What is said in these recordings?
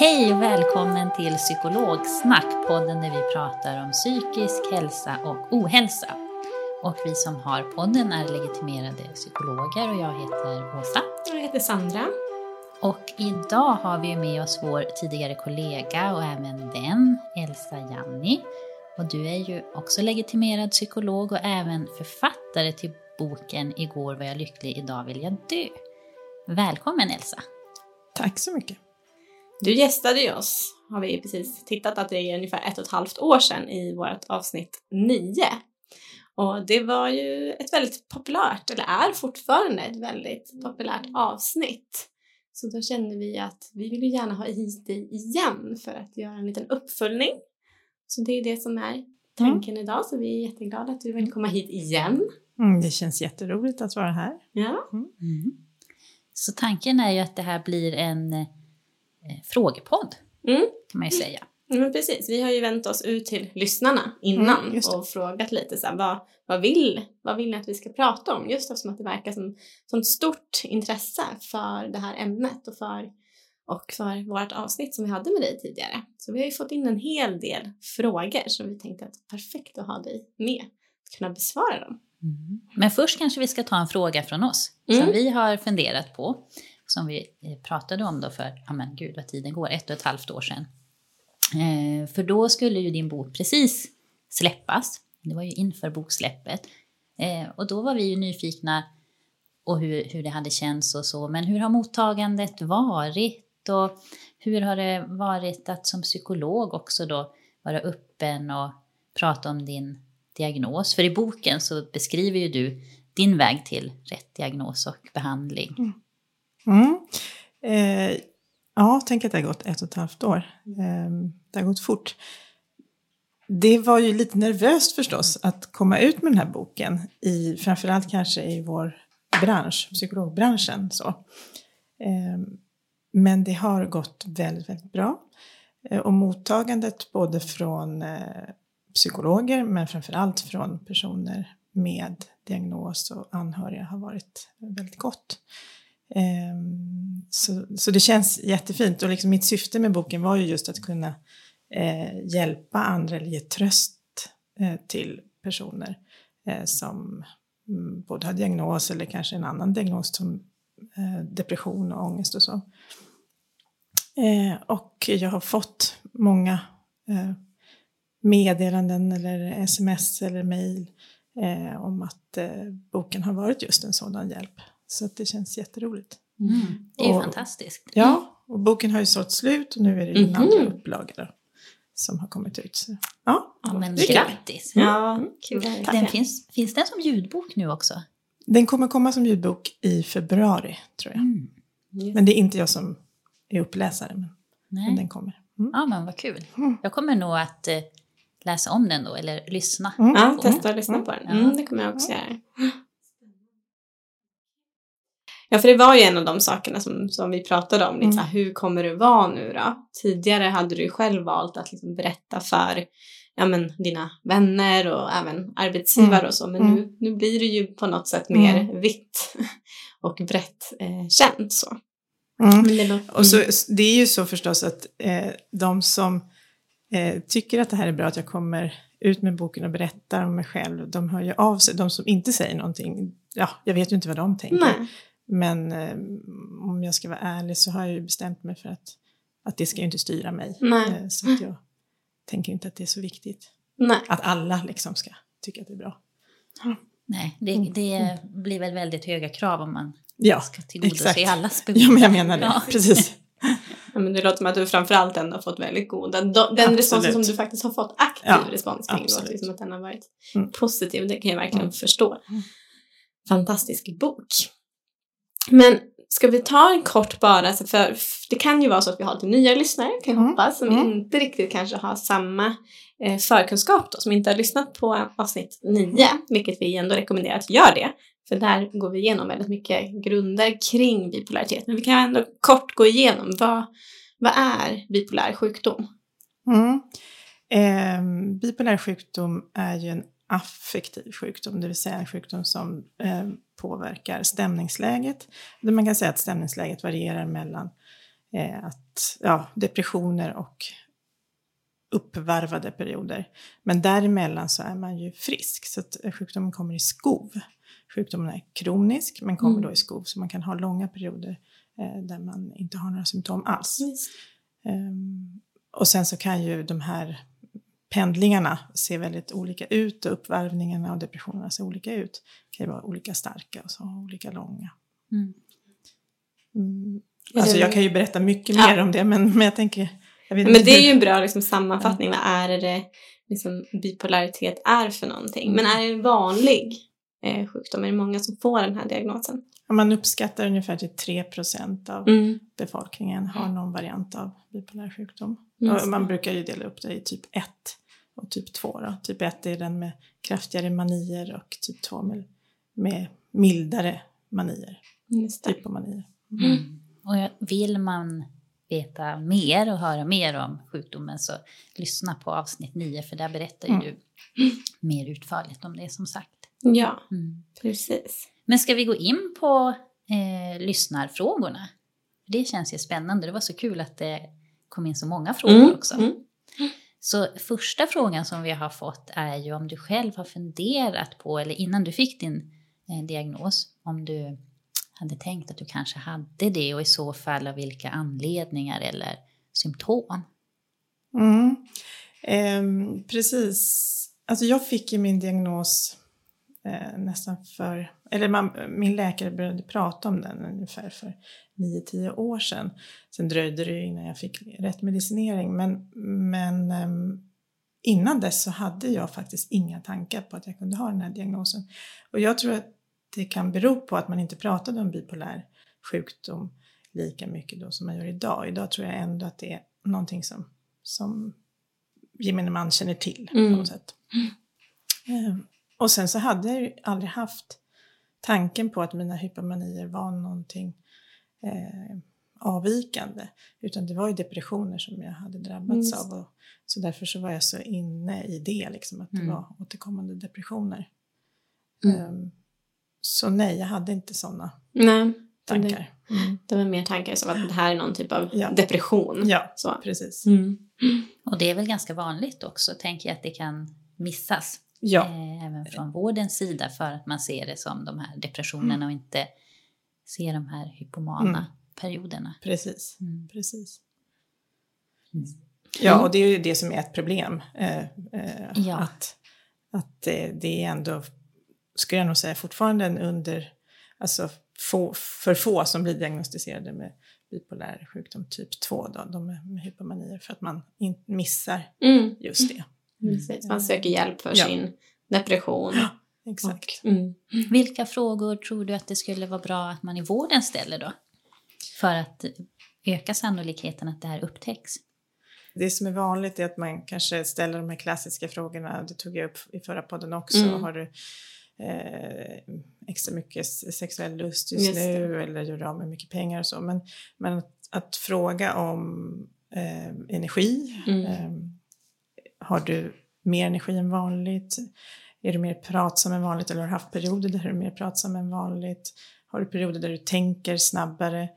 Hej och välkommen till Psykologsnack, podden där vi pratar om psykisk hälsa och ohälsa. Och vi som har podden är legitimerade psykologer och jag heter Åsa. Jag heter Sandra. Och idag har vi med oss vår tidigare kollega och även vän Elsa Janni. Och du är ju också legitimerad psykolog och även författare till boken Igår var jag lycklig, idag vill jag dö. Välkommen Elsa! Tack så mycket! Du gästade ju oss, har vi precis tittat att det är ungefär ett och ett halvt år sedan i vårt avsnitt 9. Och det var ju ett väldigt populärt, eller är fortfarande ett väldigt populärt avsnitt. Så då kände vi att vi vill ju gärna ha hit dig igen för att göra en liten uppföljning. Så det är det som är tanken mm. idag, så vi är jätteglada att du vill komma hit igen. Mm, det känns jätteroligt att vara här. Ja. Mm. Så tanken är ju att det här blir en eh, frågepodd, Mm. kan man ju säga. Men precis, vi har ju vänt oss ut till lyssnarna innan Mm, det. och frågat lite så här, vad, vad, vill, vad vill ni att vi ska prata om? Just eftersom att det verkar som sånt stort intresse för det här ämnet och för, och för vårt avsnitt som vi hade med dig tidigare. Så vi har ju fått in en hel del frågor som vi tänkte att perfekt att ha dig med, att kunna besvara dem. Men först kanske vi ska ta en fråga från oss Mm. som vi har funderat på. Som vi eh, pratade om då för, ja men gud vad tiden går, ett och ett halvt år sedan. Eh, för då skulle ju din bok precis släppas. Det var ju inför boksläppet. Eh, och då var vi ju nyfikna och hur, hur det hade känts och så. Men hur har mottagandet varit? Och hur har det varit att som psykolog också då vara öppen och prata om din diagnos? För i boken så beskriver ju du din väg till rätt diagnos och behandling. Mm. Mm. Eh, ja, tänk att det har gått ett och ett halvt år. Eh, det har gått fort. Det var ju lite nervöst förstås att komma ut med den här boken, i, framförallt kanske i vår bransch, psykologbranschen. Så. Eh, men det har gått väldigt, väldigt bra. Eh, och mottagandet både från eh, psykologer men framförallt från personer med diagnos och anhöriga har varit väldigt gott. Ehm, så, så det känns jättefint och liksom mitt syfte med boken var ju just att kunna eh, hjälpa andra eller ge tröst eh, till personer eh, som mm, både har diagnos eller kanske en annan diagnos som eh, depression och ångest och så. Eh, och jag har fått många eh, meddelanden eller sms eller mejl eh, om att eh, boken har varit just en sådan hjälp. Så att det känns jätteroligt. Mm. Det är ju Och- fantastiskt. Ja, och boken har ju sålt slut och nu är det ju en Mhm. andra upplaga då, som har kommit ut. Så, ja, Ja, men det är kul. grattis! Ja, Kul. verkligen. Den finns, finns den som ljudbok nu också? Den kommer komma som ljudbok i februari, tror jag. Mm. Men det är inte jag som är uppläsare, men, men den kommer. Mm. Ja, men vad kul. Mm. Jag kommer nog att eh, läsa om den då, eller lyssna. Mm. Ja, testa att lyssna på den. Ja. Mm, det kommer jag också göra. Ja, för det var ju en av de sakerna som, som vi pratade om. Lite Mm. hur kommer det vara nu då? Tidigare hade du ju själv valt att liksom berätta för ja, men, dina vänner och även arbetsgivare Mm. och så. Men Mm. nu, nu blir det ju på något sätt mer Mm. vitt och brett eh, känt. Så. Mm. Det Och så, det är ju så förstås att eh, de som eh, tycker att det här är bra, att jag kommer ut med boken och berättar om mig själv, de hör ju av sig. De som inte säger någonting, ja, jag vet ju inte vad de tänker. Nej. Men eh, om jag ska vara ärlig så har jag ju bestämt mig för att, att det ska ju inte styra mig. Nej. Eh, så att jag tänker inte att det är så viktigt. Nej. Att alla liksom ska tycka att det är bra. Nej, det, Mm. det blir väl väldigt höga krav om man Ja, ska tillgodose exakt. allas behov. ja men jag menar det. Ja. Precis. Ja, men det låter som att du framförallt ändå har fått väldigt goda, den Absolut. responsen som du faktiskt har fått aktiv Ja, respons kring, det låter absolut. som att den har varit Mm. positiv, det kan jag verkligen Mm. förstå. Mm. Fantastisk bok. Men ska vi ta en kort bara, för det kan ju vara så att vi har lite nya lyssnare, kan jag Mm. hoppas, som Mm. inte riktigt kanske har samma eh, förkunskap då, som inte har lyssnat på avsnitt 9, vilket vi ändå rekommenderar att göra det. För där går vi igenom väldigt mycket grunder kring bipolaritet. Men vi kan ändå kort gå igenom vad, vad är bipolär sjukdom? Mm. Eh, bipolär sjukdom är ju en affektiv sjukdom, det vill säga en sjukdom som eh, påverkar stämningsläget. Man kan säga att stämningsläget varierar mellan eh, att, ja, depressioner och uppvarvade perioder. Men däremellan så är man ju frisk, så att eh, sjukdomen kommer i skov. Sjukdomen är kronisk, men kommer Mm. då i skov, så man kan ha långa perioder eh, där man inte har några symptom alls. Ehm, och sen så kan ju de här pendlingarna se väldigt olika ut och uppvarvningarna och depressionerna se olika ut. kan ju vara olika starka och så olika långa. Mm. Mm. Alltså det- jag kan ju berätta mycket Ja. mer om det men, men jag tänker... Jag Men det är ju en bra liksom, sammanfattning. Vad är det liksom, bipolaritet är för någonting? Men är det en vanlig eh, sjukdom? Är det många som får den här diagnosen? Ja, Man uppskattar ungefär till 3% av Mm. befolkningen har någon variant av bipolär sjukdom. Och man brukar ju dela upp det i typ 1 och typ 2. Då. Typ 1 är den med kraftigare manier och typ 2 med, med mildare manier, det. hypomanier. Mm. Och vill man veta mer och höra mer om sjukdomen så lyssna på avsnitt 9 för där berättar ju Mm. du mer utförligt om det som sagt. Ja, Mm. precis. Men ska vi gå in på eh, lyssnarfrågorna? Det känns ju spännande. Det var så kul att det kom in så många frågor Mm, också. Så första frågan som vi har fått är ju om du själv har funderat på, eller innan du fick din eh, diagnos, om du hade tänkt att du kanske hade det och i så fall av vilka anledningar eller symptom. Mm. Eh, precis. Alltså jag fick ju min diagnos eh, nästan för, eller man, min läkare började prata om den ungefär för 9-10 år sedan. Sen dröjde det ju innan jag fick rätt medicinering men, men ehm, innan dess så hade jag faktiskt inga tankar på att jag kunde ha den här diagnosen. Och jag tror att det kan bero på att man inte pratade om bipolär sjukdom lika mycket då som man gör idag. Idag tror jag ändå att det är någonting som, som gemene man känner till Mm. på något sätt. Ehm, och sen så hade jag ju aldrig haft tanken på att mina hypomanier var någonting eh, avvikande. Utan det var ju depressioner som jag hade drabbats Just av. Och, så därför så var jag så inne i det, liksom, att det Mm. var återkommande depressioner. Mm. Ehm, så nej, jag hade inte sådana Nej, tankar. Mm. det var mer tankar som att det här är någon typ av Ja. depression. Ja, Så. precis. Mm. Och det är väl ganska vanligt också, tänker jag, att det kan missas. Ja, Eh, även från vårdens sida för att man ser det som de här depressionerna och inte ser de här hypomana Mm. perioderna. precis. Mm. precis. Mm. Ja, och det är ju det som är ett problem. Eh, eh, Ja. Att, att eh, det är ändå, skulle jag nog säga, fortfarande en under, alltså få, för få som blir diagnostiserade med bipolär sjukdom typ 2, då, de med, med hypomanier, för att man in, missar Mm. just det. Precis. Man söker hjälp för Ja. sin depression. Exakt. Och, mm. Vilka frågor tror du att det skulle vara bra att man i vården ställer då? För att öka sannolikheten att det här upptäcks? Det som är vanligt är att man kanske ställer de här klassiska frågorna, det tog jag upp i förra podden också, Mm. har du eh, extra mycket sexuell lust just, Just det. nu eller gör du av med mycket pengar och så. Men, men att, att fråga om eh, energi, Mm. eh, har du mer energi än vanligt? Är du mer pratsam än vanligt eller har du haft perioder där du är mer pratsam än vanligt? Har du perioder där du tänker snabbare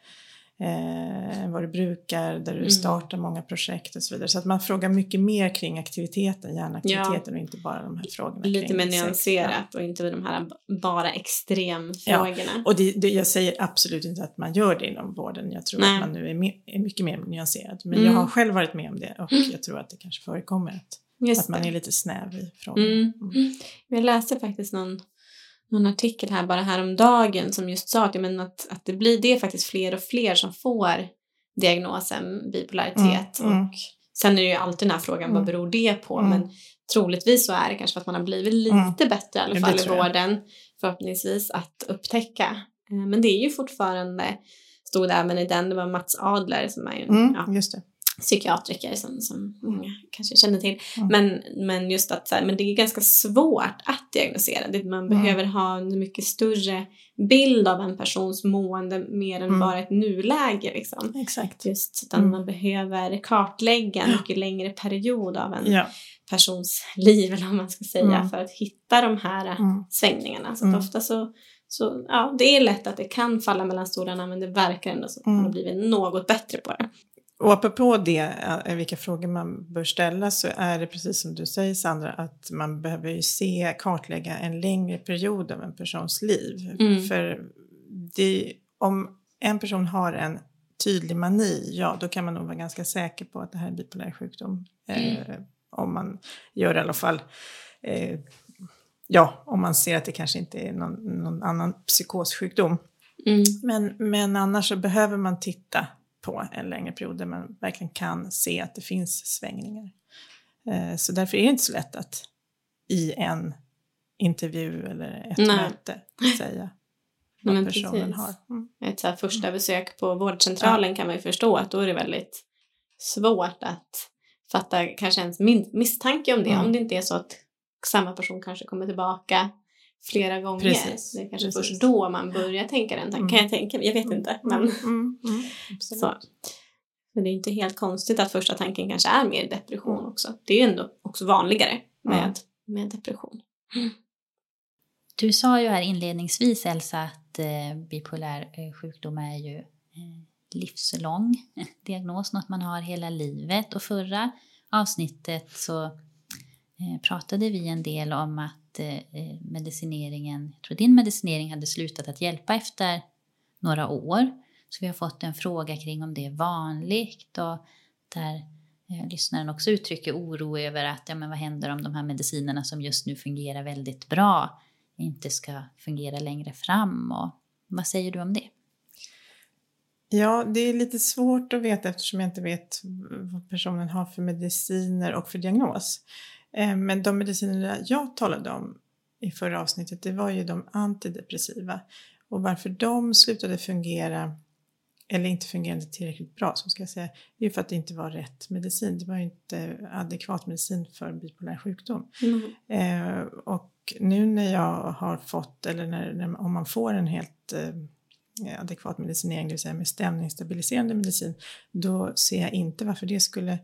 eh, än vad du brukar, där du Mm. startar många projekt och så vidare. Så att man frågar mycket mer kring aktiviteten, hjärnaktiviteten och inte bara de här frågorna Lite mer. Ja. nyanserat och inte de här bara extremfrågorna. Och det, det, jag säger absolut inte att man gör det inom vården. Jag tror Nej. att man nu är, me, är mycket mer nyanserad. Men Mm. jag har själv varit med om det och jag tror att det kanske förekommer att, Just att man det. är lite snäv i frågan. Mm. Jag läste faktiskt någon, någon artikel här bara häromdagen som just sa att, men att, att det blir det faktiskt fler och fler som får diagnosen bipolaritet. Mm, mm. Och sen är det ju alltid den här frågan, vad Mm. beror det på? Mm. Men troligtvis så är det kanske för att man har blivit lite Mm. bättre i alla fall i vården förhoppningsvis att upptäcka. Eh, Men det är ju fortfarande, stod det även i den, det var Mats Adler som är ju Mm, ja, just det. Psykiatriker som, som många kanske känner till. Mm. Men, men just att så här, men det är ganska svårt att diagnosera. Det, man Mm. behöver ha en mycket större bild av en persons mående mer än Mm. bara ett nuläge. Liksom. Exakt. Just utan Mm. man behöver kartlägga en mycket längre period av en Ja. persons liv eller vad man ska säga Mm. för att hitta de här Mm. svängningarna. Så Mm. ofta så, så, ja, det är lätt att det kan falla mellan stolarna men det verkar ändå som att man Mm. har blivit något bättre på det. Och apropå det, eh, vilka frågor man bör ställa, så är det precis som du säger Sandra, att man behöver ju se, kartlägga en längre period av en persons liv. Mm. För det, om en person har en tydlig mani, ja då kan man nog vara ganska säker på att det här är bipolär sjukdom. Eh, om man gör i alla fall, eh, ja, om man ser att det kanske inte är någon, någon annan psykossjukdom. Mm. Men, men annars så behöver man titta på en längre period där man verkligen kan se att det finns svängningar. Eh, Så därför är det inte så lätt att i en intervju eller ett Nej. möte säga Nej, vad men personen precis. har. Mm. ett så första besök på vårdcentralen kan man ju förstå att då är det väldigt svårt att fatta kanske ens misstanke om det. Mm. Om det inte är så att samma person kanske kommer tillbaka flera gånger. Precis, Det är kanske precis. först då man börjar tänka den tanken. Mm. Kan jag tänka mig? Jag vet inte. Men Mm, mm, mm, absolut. så. Men det är inte helt konstigt att första tanken kanske är mer depression Mm. också. Det är ju ändå också vanligare med, Mm. med depression. Du sa ju här inledningsvis Elsa att eh, bipolär eh, sjukdom är ju eh, livslång diagnos, något man har hela livet. Och förra avsnittet så eh, pratade vi en del om att att eh, eh, medicineringen, jag tror din medicinering hade slutat att hjälpa efter några år. Så vi har fått en fråga kring om det är vanligt och där eh, lyssnaren också uttrycker oro över att ja, men vad händer om de här medicinerna som just nu fungerar väldigt bra inte ska fungera längre fram. Och vad säger du om det? Ja, det är lite svårt att veta eftersom jag inte vet vad personen har för mediciner och för diagnos. Eh, Men de mediciner jag talade om i förra avsnittet, det var ju de antidepressiva. Och varför de slutade fungera, eller inte fungerade tillräckligt bra, så ska jag säga, det är ju för att det inte var rätt medicin. Det var ju inte adekvat medicin för bipolär sjukdom. Eh, och nu när jag har fått, eller när, när, om man får en helt eh, adekvat medicinering, det vill säga med stämningsstabiliserande medicin, då ser jag inte varför det skulle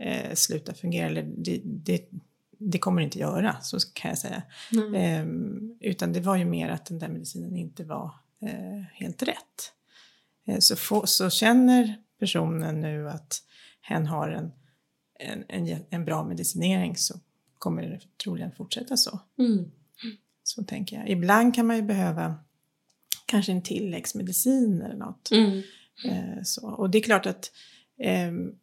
eh, sluta fungera. Eller det, det, det kommer det inte göra, så kan jag säga. Mm. Ehm, utan det var ju mer att den där medicinen inte var eh, helt rätt. Eh, så, få, så känner personen nu att hen har en, en, en, en bra medicinering så kommer det troligen fortsätta så. Mm. Så tänker jag. Ibland kan man ju behöva kanske en tilläggsmedicin eller något. Mm. Eh, så. Och det är klart att ehm,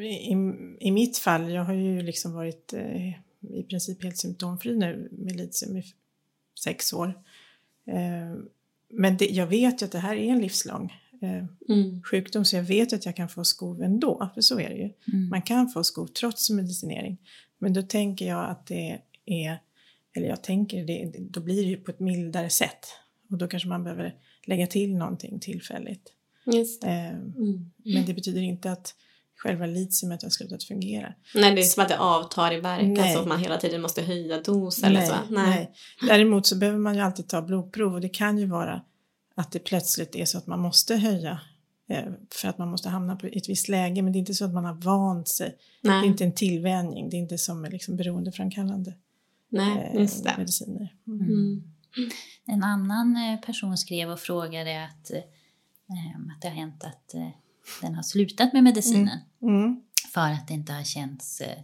i, i mitt fall, jag har ju liksom varit eh, i princip helt symptomfri nu med litium i sex år. Eh, men det, jag vet ju att det här är en livslång eh, Mm. sjukdom så jag vet att jag kan få skov ändå, för så är det ju. Mm. Man kan få skov trots medicinering. Men då tänker jag att det är, eller jag tänker det, då blir det ju på ett mildare sätt. Och då kanske man behöver lägga till någonting tillfälligt. Just det. Eh, Mm. men det betyder inte att själva litiumet har slutat fungera. Nej, det är som att det avtar i verkan Nej. så att man hela tiden måste höja dos eller nej, så. nej. Däremot så behöver man ju alltid ta blodprov och det kan ju vara att det plötsligt är så att man måste höja eh, för att man måste hamna på, i ett visst läge men det är inte så att man har vant sig. Det är nej. inte en tillvänjning, det är inte som liksom beroendeframkallande nej eh, just det. mediciner. Mm. Mm. En annan eh, person skrev och frågade att, att det har hänt att den har slutat med medicinen Mm. För att det inte har känts eh,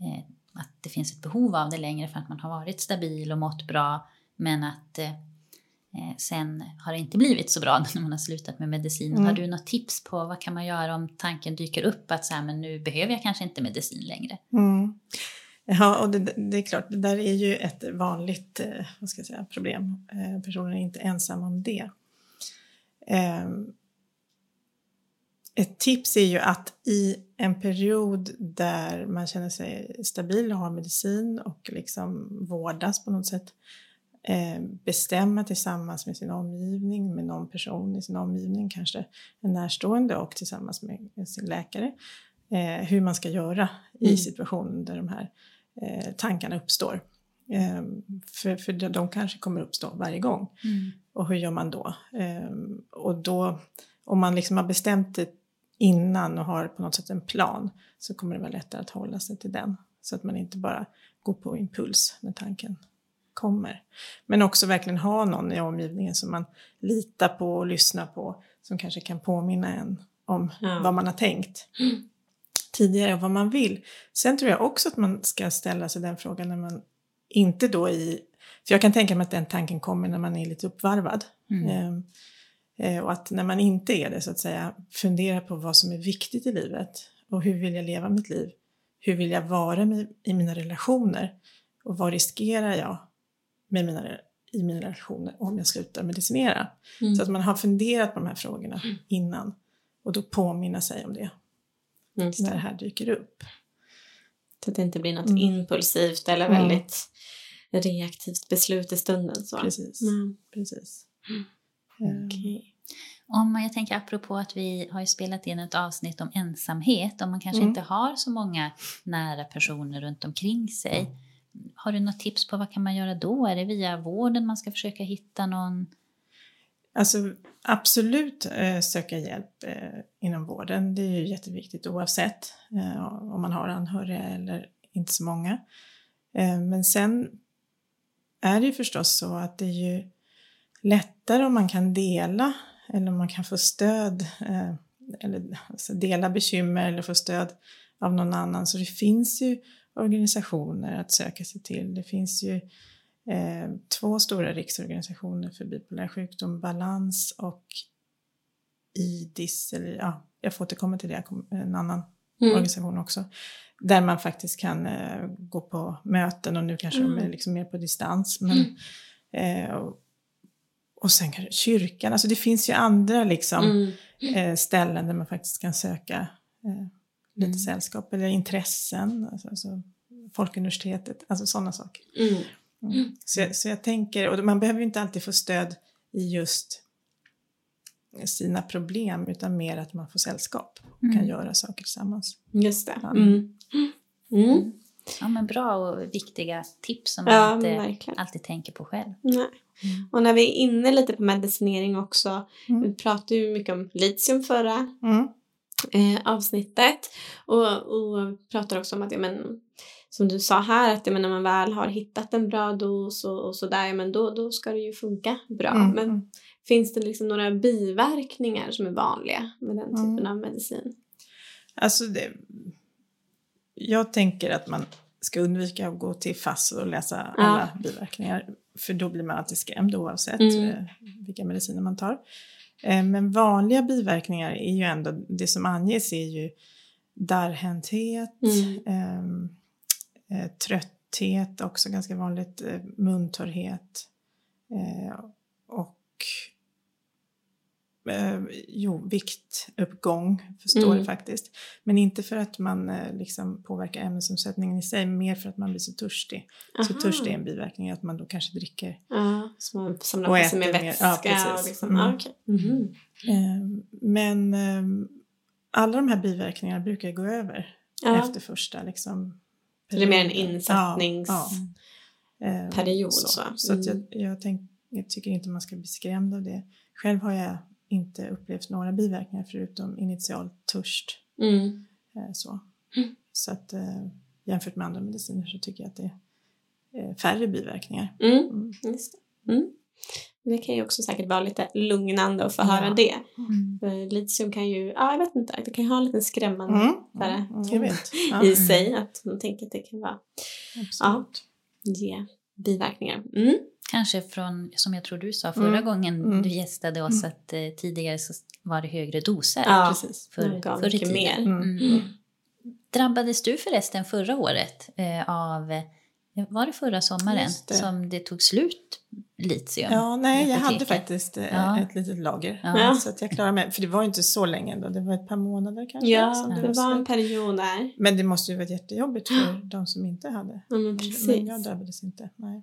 eh, att det finns ett behov av det längre för att man har varit stabil och mått bra men att eh, eh, sen har det inte blivit så bra när man har slutat med medicinen. Mm. Har du något tips på vad kan man göra om tanken dyker upp att så här, men nu behöver jag kanske inte medicin längre? Mm. Ja, och det, det är klart, det där är ju ett vanligt eh, vad ska jag säga, problem. Personen är inte ensam om det. Ett tips är ju att i en period där man känner sig stabil och har medicin och liksom vårdas på något sätt eh, bestämma tillsammans med sin omgivning, med någon person i sin omgivning, kanske en närstående och tillsammans med sin läkare, eh, hur man ska göra i Mm. situationen där de här eh, tankarna uppstår. För, för de, kanske kommer uppstå varje gång. Och hur gör man då? Och då, om man liksom har bestämt det innan och har på något sätt en plan så kommer det vara lättare att hålla sig till den. Så att man inte bara går på impuls när tanken kommer. Men också verkligen ha någon i omgivningen som man litar på och lyssnar på som kanske kan påminna en om Ja. vad man har tänkt tidigare och vad man vill. Sen tror jag också att man ska ställa sig den frågan när man inte då i... För jag kan tänka mig att den tanken kommer när man är lite uppvarvad. Mm. Eh, och att när man inte är det så att säga fundera på vad som är viktigt i livet och hur vill jag leva mitt liv? Hur vill jag vara i mina relationer? Och vad riskerar jag med mina, i mina relationer om jag slutar medicinera? Mm. Så att man har funderat på de här frågorna innan och då påminna sig om det Just när det det. här dyker upp. Så att det inte blir något Mm. impulsivt eller Mm. väldigt reaktivt beslut i stunden. Så. Precis. Mm. Precis. Eh, Okej. Om jag tänker apropå att vi har ju spelat in ett avsnitt om ensamhet, om man kanske Mm. inte har så många nära personer runt omkring sig. Har du något tips på vad kan man göra då? Är det via vården man ska försöka hitta någon? Alltså absolut eh, söka hjälp eh, inom vården. Det är ju jätteviktigt oavsett eh, om man har anhöriga eller inte så många. Eh, men sen är det ju förstås så att det är ju lättare om man kan dela eller om man kan få stöd eh, eller alltså dela bekymmer eller få stöd av någon annan. Så det finns ju organisationer att söka sig till. Det finns ju eh, två stora riksorganisationer för bipolär sjukdom, Balans och IDIS, eller ja, jag får återkomma till det, en annan Mm. organisation också, där man faktiskt kan eh, gå på möten och nu kanske de är Mm. liksom mer på distans. Men, eh, och, och sen kanske kyrkan, alltså det finns ju andra liksom Mm. eh, ställen där man faktiskt kan söka eh, lite Mm. sällskap eller intressen, alltså, alltså Folkuniversitetet, alltså sådana saker. Mm. Mm. Så, jag, så jag tänker, och man behöver ju inte alltid få stöd i just sina problem utan mer att man får sällskap och kan Mm. göra saker tillsammans. Just det. Ja. Mm. Mm. Ja, men bra och viktiga tips som man Ja, inte verkligen. alltid tänker på själv. Nej. Och när vi är inne lite på medicinering också, Mm. vi pratade ju mycket om litium förra Mm. eh, avsnittet och, och pratar också om att, ja, men, som du sa här, att ja, men, när man väl har hittat en bra dos och, och sådär, ja, men då, då ska det ju funka bra. Mm. Men Mm. finns det liksom några biverkningar som är vanliga med den typen Mm. av medicin? Alltså det, jag tänker att man ska undvika att gå till FASS och läsa Ja. alla biverkningar. För då blir man alltid skrämd oavsett Mm. eh, vilka mediciner man tar. Eh, Men vanliga biverkningar är ju ändå, det som anges är ju darrhänthet, Mm. ehm, eh, trötthet, också ganska vanligt, eh, muntorrhet eh, och eh, jo, viktuppgång, förstår Mm. det faktiskt. Men inte för att man eh, liksom påverkar ämnesomsättningen i sig, mer för att man blir så törstig. Så Aha. törstig är en biverkning, att man då kanske dricker. Ja, så man samlar Och på sig mer. vätska. Ja, och liksom, Mm. ja, okej. Mhm. Eh, men eh, alla de här biverkningarna brukar gå över Ja. efter första liksom, Så det är mer en perioden. insättnings- Ja, ja. Eh, period, Så, så. så jag, Mm. jag, tänk, jag tycker inte man ska bli skrämd av det. Själv har jag inte upplevt några biverkningar förutom initial törst. Mm. Eh, så Mm. så att eh, jämfört med andra mediciner så tycker jag att det är färre biverkningar. Mm. Mm. Det. Mm. Det kan ju också säkert vara lite lugnande att få Ja. höra det. Mm. Litium kan ju, ja jag vet inte, det kan ju ha en liten skrämmande Mm. där. Ja, i sig. Att man tänker att det kan vara, absolut. ge biverkningar. Mm. Kanske från, som jag tror du sa förra Mm. gången Mm. du gästade oss, att eh, tidigare så var det högre doser. Ja, precis. För, det förr i mycket tiden. mer. Mm. Mm. Drabbades du förresten förra året eh, av, eh, var det förra sommaren, det. som det tog slut litium? Ja, nej, jag hade faktiskt eh, Ja. ett litet lager. Ja. Så att jag klarade mig. För det var ju inte så länge ändå. Det var ett par månader kanske. Ja, som det var en slut. period där. Men det måste ju vara jättejobbigt för de som inte hade. Ja, men Men precis. jag drabbades inte. Nej.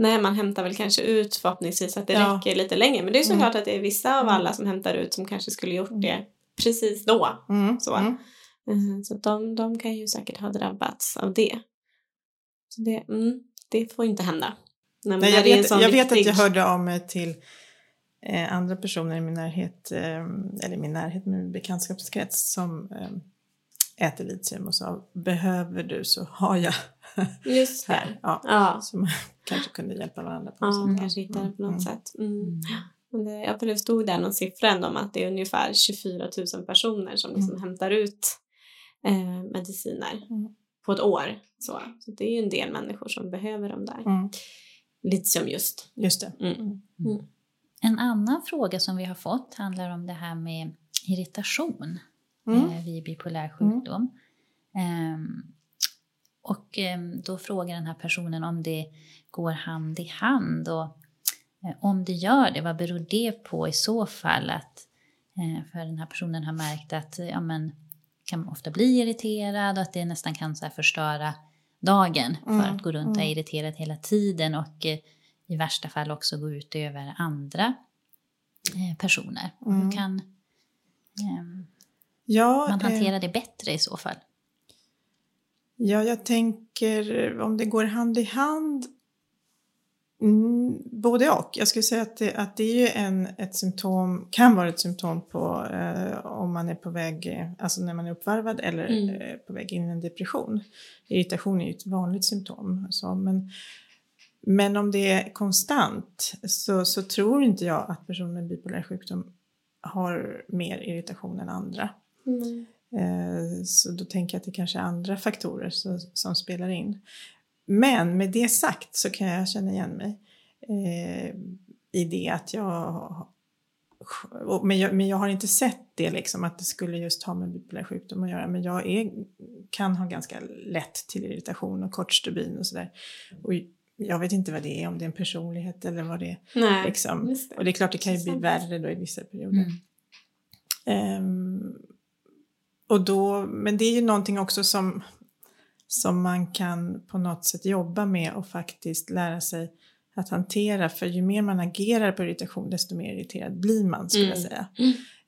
Nej, man hämtar väl kanske ut förhoppningsvis att det Ja. räcker lite längre. Men det är Mm. såklart att det är vissa av Mm. alla som hämtar ut som kanske skulle gjort det precis då. Mm. Så. Mm. Mm, Så de, de kan ju säkert ha drabbats av det. Så det, mm, det får inte hända. Nej, när jag vet, jag vet att jag hörde av mig till eh, andra personer i min närhet, eh, eller min närhet, min bekantskapskrets som eh, äter litium och sa behöver du så har jag Just det. här. Ja. Ja, Så man kanske kunde hjälpa varandra på ja något man sätt. kanske hittar det på något Mm. sätt. Mm. Mm. Men det, jag det stod där någon siffra ändå om att det är ungefär 24 000 personer som liksom hämtar ut eh, mediciner Mm. på ett år. Så. så det är ju en del människor som behöver dem där. Mm. Litium just. Just det. Mm. Mm. En annan fråga som vi har fått handlar om det här med irritation Mm. Eh, vid bipolär sjukdom. Ehm, och ehm, då frågar den här personen om det går hand i hand och eh, om det gör det, vad beror det på i så fall? Att, eh, för den här personen har märkt att ja, men, kan ofta bli irriterad och att det nästan kan så förstöra dagen för Mm, att gå runt och vara mm. irriterad hela tiden och eh, i värsta fall också gå ut över andra personer. Mm. Hur kan ehm, Ja, man eh, hantera det bättre i så fall? Ja, jag tänker om det går hand i hand. Mm, både och. Jag skulle säga att det, att det är ju en, ett symptom, kan vara ett symptom på eh, om man är på väg, eh, alltså när man är uppvarvad eller Mm. eh, på väg in i en depression. Irritation är ju ett vanligt symptom. Så, men, men om det är konstant så, så tror inte jag att personer med bipolär sjukdom har mer irritation än andra. Mm. Eh, Så då tänker jag att det kanske är andra faktorer som, som spelar in. Men med det sagt så kan jag känna igen mig eh, i det att jag... Men jag, men jag har inte sett det liksom att det skulle just ha med bipolär sjukdom att göra. Men jag är, kan ha ganska lätt till irritation och kort stubin och sådär. Och jag vet inte vad det är, om det är en personlighet eller vad det är. Nej, Liksom. det. Och det är klart det kan ju bli värre då i vissa perioder. Mm. Ehm, och då, men det är ju någonting också som, som man kan på något sätt jobba med och faktiskt lära sig att hantera. För ju mer man agerar på irritation desto mer irriterad blir man skulle jag Mm. säga.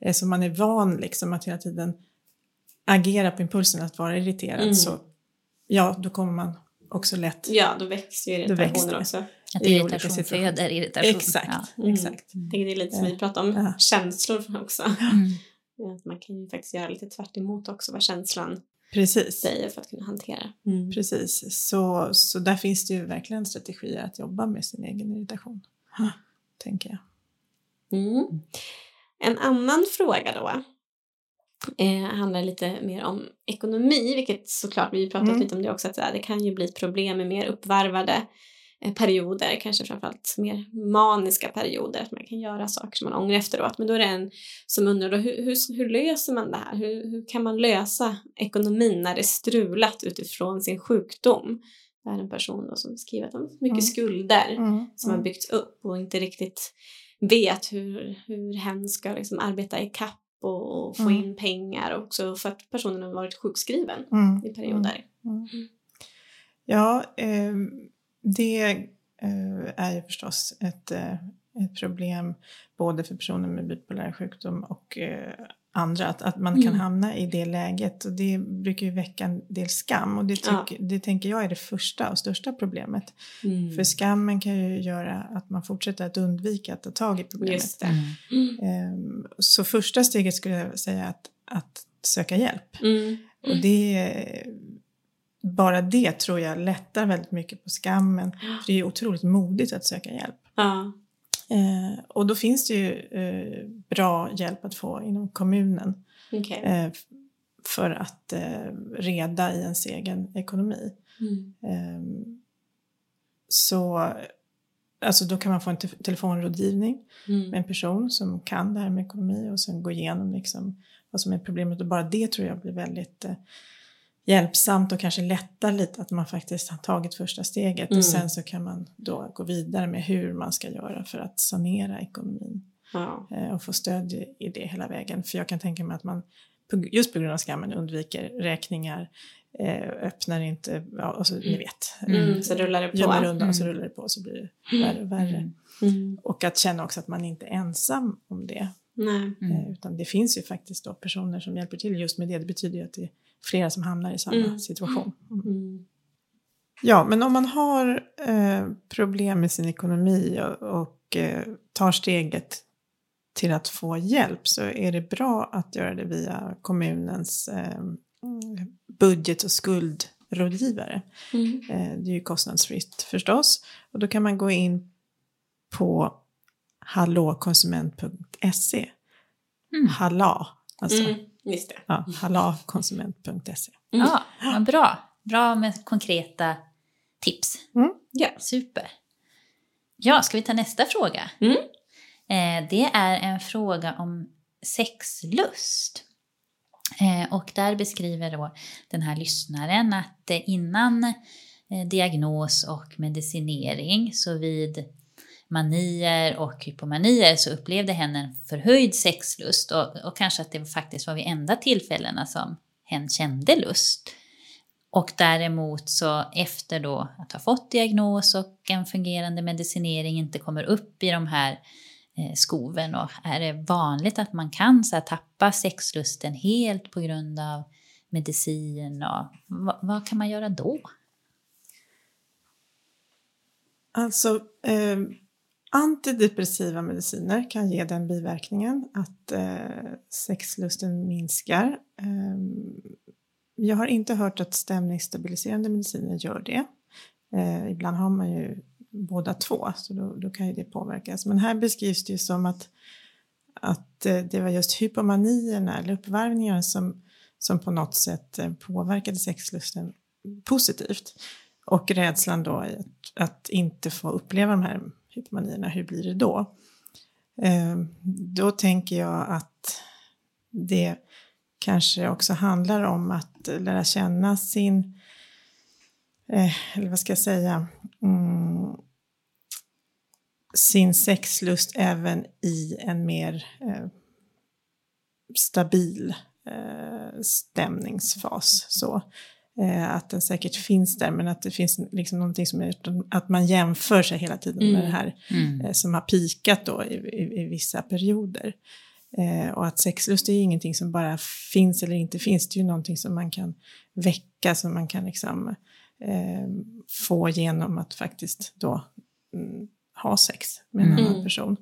Mm. Så man är van liksom att hela tiden agera på impulsen att vara irriterad Mm. så ja, då kommer man också lätt Ja, då växer ju irritationen det. också. Att irritation föder irritation. Exakt, Ja. Mm. exakt. Jag tänker det är lite som vi pratade om Ja. känslor också. Mm. Att man kan ju faktiskt göra lite tvärt emot också vad känslan Precis. säger för att kunna hantera. Precis, så, så där finns det ju verkligen strategier att jobba med sin egen irritation. Tänker jag. Mm. En annan fråga då eh, handlar lite mer om ekonomi, vilket såklart, vi har pratat Mm. lite om det också, att det kan ju bli problem med mer uppvarvade eh, perioder, kanske framförallt mer maniska perioder, att man kan göra saker som man ångrar efteråt. Men då är det en som undrar då, hur, hur, hur löser man det här? Hur, hur kan man lösa ekonomin när det är strulat utifrån sin sjukdom? Det är en person då som skriver att de har mycket Mm. skulder Mm, som har mm, byggts upp och inte riktigt vet hur, hur hen ska liksom arbeta i kapp och, och få Mm. in pengar också för att personen har varit sjukskriven mm, i perioder. mm. Ja, eh, det eh, är ju förstås ett, eh, ett problem både för personer med bipolär sjukdom och eh, andra. Att, att man kan Mm. hamna i det läget. Och det brukar ju väcka en del skam. Och det, tyck, Ja. det tänker jag är det första och största problemet. Mm. För skammen kan ju göra att man fortsätter att undvika att ta tag i problemet. Mm. Ehm, Så första steget skulle jag säga att, att söka hjälp. Mm. Och det, bara det tror jag lättar väldigt mycket på skammen. För det är ju otroligt modigt att söka hjälp. Ja. Eh, och då finns det ju eh, bra hjälp att få inom kommunen Okej. eh, för att eh, reda i ens egen ekonomi. Mm. Eh, så alltså då kan man få en te- telefonrådgivning med Mm. en person som kan det här med ekonomi och sen gå igenom liksom vad som är problemet. Och bara det tror jag blir väldigt eh, hjälpsamt och kanske lättar lite att man faktiskt har tagit första steget. Mm. Och sen så kan man då gå vidare med hur man ska göra för att sanera ekonomin Ja. eh, och få stöd i- det hela vägen. För jag kan tänka mig att man just på grund av skammen undviker räkningar, eh, öppnar inte, ja, och så, ni vet. Mm. Så rullar det på. Gömmer undan och så Mm. rullar det på så blir det värre och värre. Mm. Mm. Och att känna också att man inte är ensam om det. Nej. Mm. Eh, Utan det finns ju faktiskt då personer som hjälper till just med det. Det betyder ju att det flera som hamnar i samma Mm. situation. Mm. Mm. Ja, men om man har eh, problem med sin ekonomi och, och eh, tar steget till att få hjälp så är det bra att göra det via kommunens eh, mm, budget och skuldrådgivare. Mm. Eh, det är ju kostnadsfritt förstås. Och då kan man gå in på hallåkonsument.se. Mm. Hallå, alltså Mm. Just det. ja, hallåkonsument.se. Mm. Ja, bra. Bra med konkreta tips. Mm. Ja. Super. Ja, ska vi ta nästa fråga? Mm. Eh, det är en fråga om sexlust. Eh, och där beskriver då den här lyssnaren att eh, innan eh, diagnos och medicinering så vid manier och hypomanier så upplevde hen en förhöjd sexlust och, och kanske att det faktiskt var vid enda tillfällena som hen kände lust. Och däremot så efter då att ha fått diagnos och en fungerande medicinering inte kommer upp i de här eh, skoven och är det vanligt att man kan så här, tappa sexlusten helt på grund av medicin och vad, vad kan man göra då? Alltså, eh, antidepressiva mediciner kan ge den biverkningen att eh, sexlusten minskar. Eh, jag har inte hört att stämningsstabiliserande mediciner gör det. Eh, ibland har man ju båda två, så då, då kan ju det påverkas. Men här beskrivs det ju som att, att eh, det var just hypomanierna eller uppvarvningarna som, som på något sätt eh, påverkade sexlusten positivt. Och rädslan då att, att inte få uppleva de här hypomanierna, hur blir det då? Eh, då tänker jag att det kanske också handlar om att lära känna sin, eh, eller vad ska jag säga, mm, sin sexlust även i en mer eh, stabil stämningsfas. Så. Eh, att den säkert finns där men att det finns liksom någonting som är att man jämför sig hela tiden med Mm. det här Mm. eh, som har pikat då i, i, i vissa perioder. Eh, och att sexlust är ju ingenting som bara finns eller inte finns, det är ju någonting som man kan väcka, som man kan liksom eh, få genom att faktiskt då mm, ha sex med en Mm. annan person.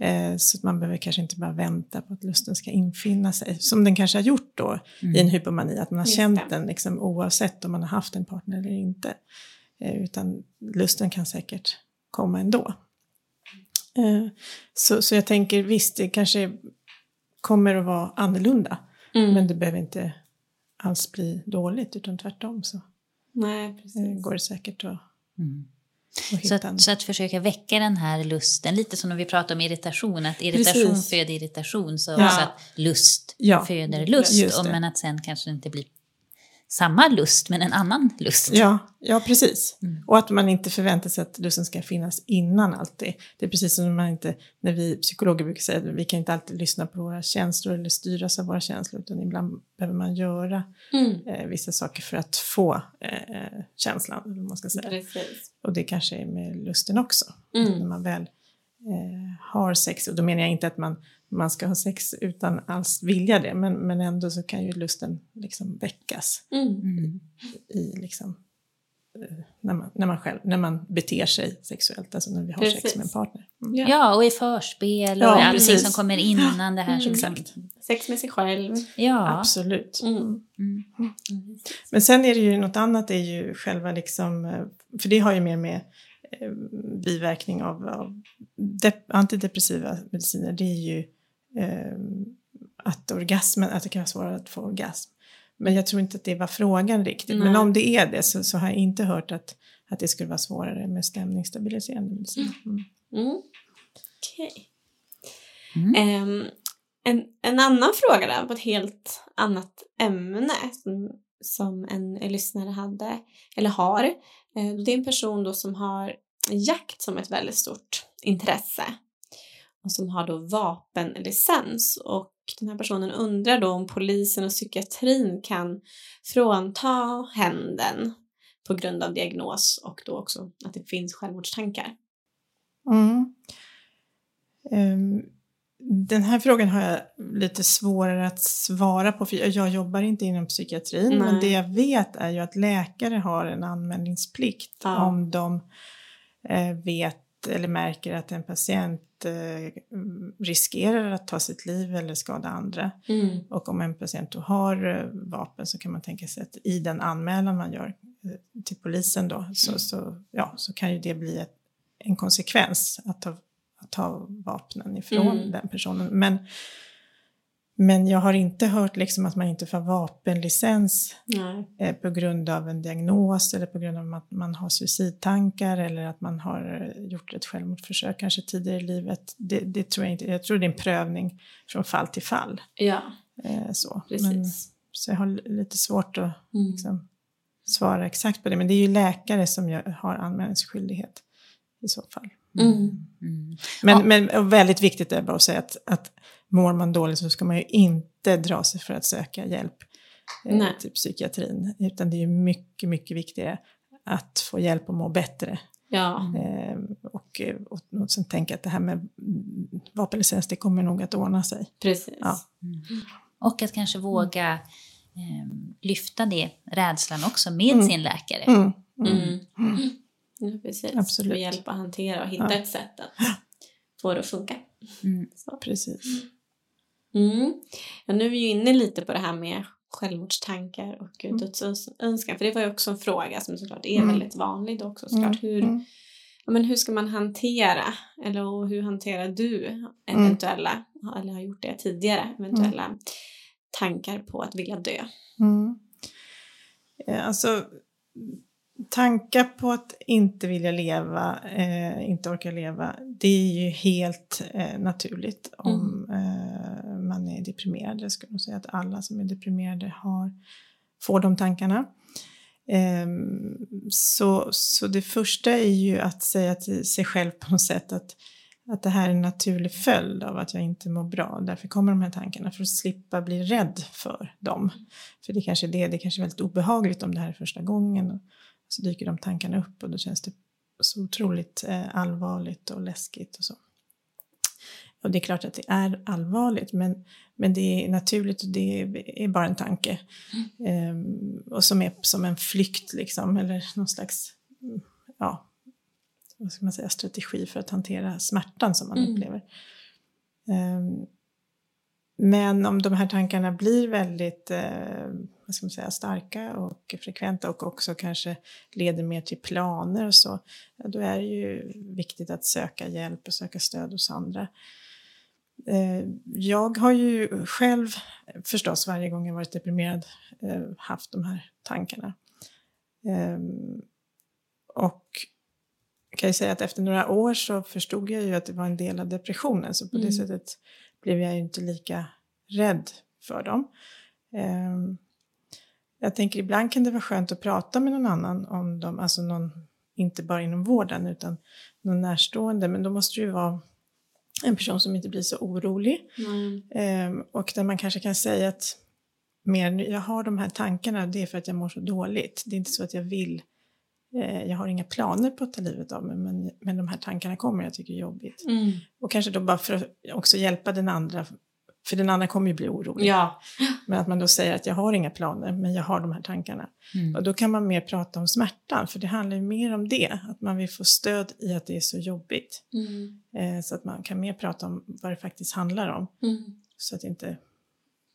Eh, så att man behöver kanske inte bara vänta på att lusten ska infinna sig, som den kanske har gjort då i en hypomani, att man har Just känt det. den liksom, oavsett om man har haft en partner eller inte. Eh, utan lusten kan säkert komma ändå. Eh, så, så jag tänker visst, det kanske kommer att vara annorlunda. Mm. Men det behöver inte alls bli dåligt, utan tvärtom så Nej, eh, går det säkert att, Mm. Så att, så att försöka väcka den här lusten, lite som när vi pratar om irritation, att irritation Precis. föder irritation, så Ja. att lust Ja, föder lust, och, men att sen kanske det inte blir samma lust, men en annan lust. Ja, ja precis. Mm. Och att man inte förväntar sig att lusten ska finnas innan alltid. Det är precis som när man inte, när vi psykologer brukar säga att vi kan inte alltid lyssna på våra känslor eller styras av våra känslor, utan ibland behöver man göra Mm. eh, vissa saker för att få eh, känslan, eller man ska säga. Precis. Och det kanske är med lusten också. Mm. När man väl eh, har sex, och då menar jag inte att man, man ska ha sex utan alls vilja det, men, men ändå så kan ju lusten liksom väckas Mm. i liksom, eh, när, man, när, man själv, när man beter sig sexuellt, alltså när vi har sex Precis. med en partner. Mm. Ja. Ja, och i förspel och Ja, allting precis. som kommer innan det här. som- Exakt. Sex med sig själv. Ja. Absolut. Mm. Mm. Men sen är det ju något annat, är ju själva liksom, eh, för det har ju mer med eh, biverkning av, av dep- antidepressiva mediciner, det är ju eh, att orgasmen, att det kan vara svårare att få orgasm. Men jag tror inte att det var frågan riktigt. Men Nej. om det är det så, så har jag inte hört att, att det skulle vara svårare med stämningsstabiliserande medicin. Mm. Mm. Okej. Mm. Ehm, en, en annan fråga då, på ett helt annat ämne som, som en lyssnare hade, eller har. Eh, det är en person då som har jakt som ett väldigt stort intresse och som har då vapenlicens och den här personen undrar då om polisen och psykiatrin kan frånta händen på grund av diagnos och då också att det finns självmordstankar. Mm. Ehm, den här frågan har jag lite svårare att svara på för jag, jobbar inte inom psykiatrin men Nej. det jag vet är ju att läkare har en anmälningsplikt Ja. om de eh, vet eller märker att en patient riskerar att ta sitt liv eller skada andra. Mm. Och om en patient då har eh, vapen så kan man tänka sig att i den anmälan man gör eh, till polisen då så, så, ja, så kan ju det bli ett, en konsekvens att ta, att ta vapnen ifrån Mm. den personen. Men, men jag har inte hört liksom att man inte får vapenlicens Nej. eh, på grund av en diagnos eller på grund av att man har suicidtankar eller att man har eh, gjort ett självmordsförsök kanske tidigare i livet. Det, det tror jag inte. Jag tror det är en prövning från fall till fall. Ja, Eh, så. precis. Men, så jag har li- lite svårt att Mm. liksom, svara exakt på det. Men det är ju läkare som gör, har anmälningsskyldighet i så fall. Mm. Mm. Men, Ja. men väldigt viktigt är bara att säga att, att mår man dåligt så ska man ju inte dra sig för att söka hjälp eh, till psykiatrin. Utan det är ju mycket, mycket viktigare att få hjälp att må bättre. Ja, Eh, och, eh, och, och sen tänka att det här med mm, vapenlicens, det kommer nog att ordna sig. precis. Ja. Och att kanske våga eh, lyfta det, rädslan också med Mm. sin läkare. Mm. Mm. Mm. Ja, precis. Absolut. Och hjälpa att hantera och hitta Ja. ett sätt att få det att funka. Mm. Så. Precis. Mm. Ja, nu är vi ju inne lite på det här med självmordstankar och mm. dödsönskan. För det var ju också en fråga som såklart är Mm. väldigt vanlig också. Såklart. Hur, Mm. ja, men hur ska man hantera, eller hur hanterar du Mm. eventuella, eller har gjort det tidigare, eventuella tankar på att vilja dö? Mm. Eh, Alltså, tankar på att inte vilja leva, eh, inte orka leva, det är ju helt eh, naturligt om eh, man är deprimerad. Jag skulle nog säga att alla som är deprimerade har, får de tankarna. Ehm, så, så det första är ju att säga till sig själv på något sätt att, att det här är en naturlig följd av att jag inte mår bra. Därför kommer de här tankarna för att slippa bli rädd för dem. För det kanske är det, det kanske är väldigt obehagligt om det här är första gången. Och så dyker de tankarna upp och då känns det så otroligt eh, allvarligt och läskigt och så. Och det är klart att det är allvarligt men, men det är naturligt och det är, bara en tanke. Ehm, och som är som en flykt liksom, eller någon slags, ja, vad ska man säga, strategi för att hantera smärtan som man Mm. upplever. Ehm, men om de här tankarna blir väldigt eh, vad ska man säga, starka och frekventa och också kanske leder mer till planer och så, då är det ju viktigt att söka hjälp och söka stöd hos andra. Eh, jag har ju själv förstås varje gång jag varit deprimerad eh, haft de här tankarna. Ehm, och jag kan ju säga att efter några år så förstod jag ju att det var en del av depressionen så på det Mm. sättet blev jag ju inte lika rädd för dem. Ehm, jag tänker ibland kan det vara skönt att prata med någon annan om dem, alltså någon, inte bara inom vården utan någon närstående, men då måste det ju vara en person som inte blir så orolig. Mm. Och där man kanske kan säga att mer, jag har de här tankarna, det är för att jag mår så dåligt. Det är inte så att jag vill eh, jag har inga planer på att ta livet av mig men, men de här tankarna kommer jag tycker är jobbigt. Mm. Och kanske då bara för att också hjälpa den andra, för den andra kommer ju bli orolig. Ja. Men att man då säger att jag har inga planer men jag har de här tankarna. Mm. Och då kan man mer prata om smärtan för det handlar ju mer om det, att man vill få stöd i att det är så jobbigt. Mm. Eh, så att man kan mer prata om vad det faktiskt handlar om. Mm. Så att inte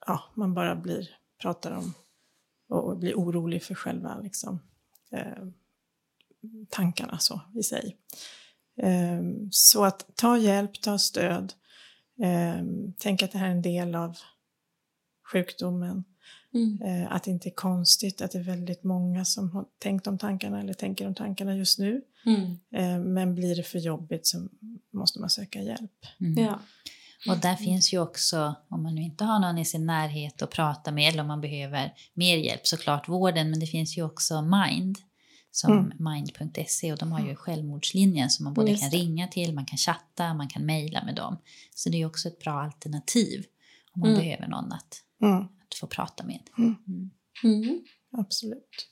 ja, man bara blir, pratar om och, och blir orolig för själva liksom, eh, tankarna så i sig. Eh, så att ta hjälp, ta stöd. Eh, tänk att det här är en del av sjukdomen. Mm. Eh, att det inte är konstigt att det är väldigt många som har tänkt de tankarna eller tänker de tankarna just nu. Mm. Eh, men blir det för jobbigt så måste man söka hjälp. Mm. Ja. Och där finns ju också, om man nu inte har någon i sin närhet att prata med eller om man behöver mer hjälp, såklart vården, men det finns ju också Mind som Mm. mind.se och de har ju självmordslinjen som man både Just kan ringa till, man kan chatta, man kan mejla med dem. Så det är också ett bra alternativ om man Mm. behöver någon att, Mm, att få prata med. Mm. Mm. Mm. absolut.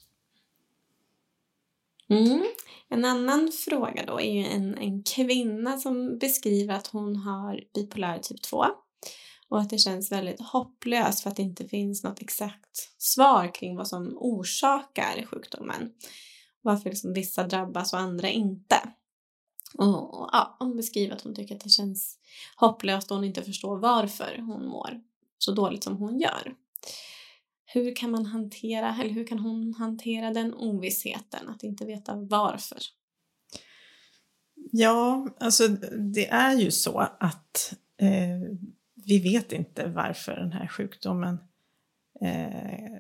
Mm. En annan fråga då är ju en, en kvinna som beskriver att hon har bipolär typ 2 och att det känns väldigt hopplöst för att det inte finns något exakt svar kring vad som orsakar sjukdomen. Varför liksom vissa drabbas och andra inte. Och, och, ja, hon beskriver att hon tycker att det känns hopplöst och hon inte förstår varför hon mår så dåligt som hon gör. Hur kan man hantera, eller hur kan hon hantera den ovissheten, att inte veta varför? Ja, alltså det är ju så att eh, vi vet inte varför den här sjukdomen eh,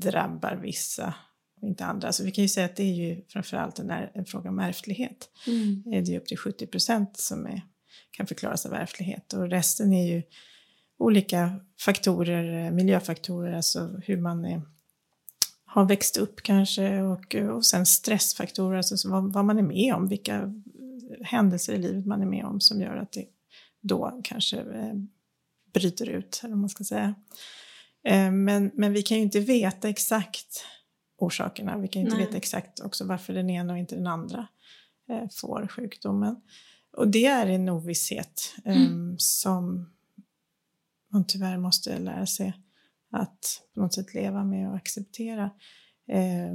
drabbar vissa inte andra. Så vi kan ju säga att det är ju framförallt en, är- en fråga om ärftlighet. Mm. Det är upp till 70 procent som är, kan förklaras av ärftlighet och resten är ju olika faktorer, eh, miljöfaktorer, alltså hur man är, har växt upp kanske och, och sen stressfaktorer, alltså så vad, vad man är med om, vilka händelser i livet man är med om som gör att det då kanske eh, bryter ut, eller vad man ska säga. Eh, men, men vi kan ju inte veta exakt orsakerna. Vi kan inte Nej. veta exakt också varför den ena och inte den andra eh, får sjukdomen. Och det är en ovisshet eh, som man tyvärr måste lära sig att på något sätt leva med och acceptera. Eh,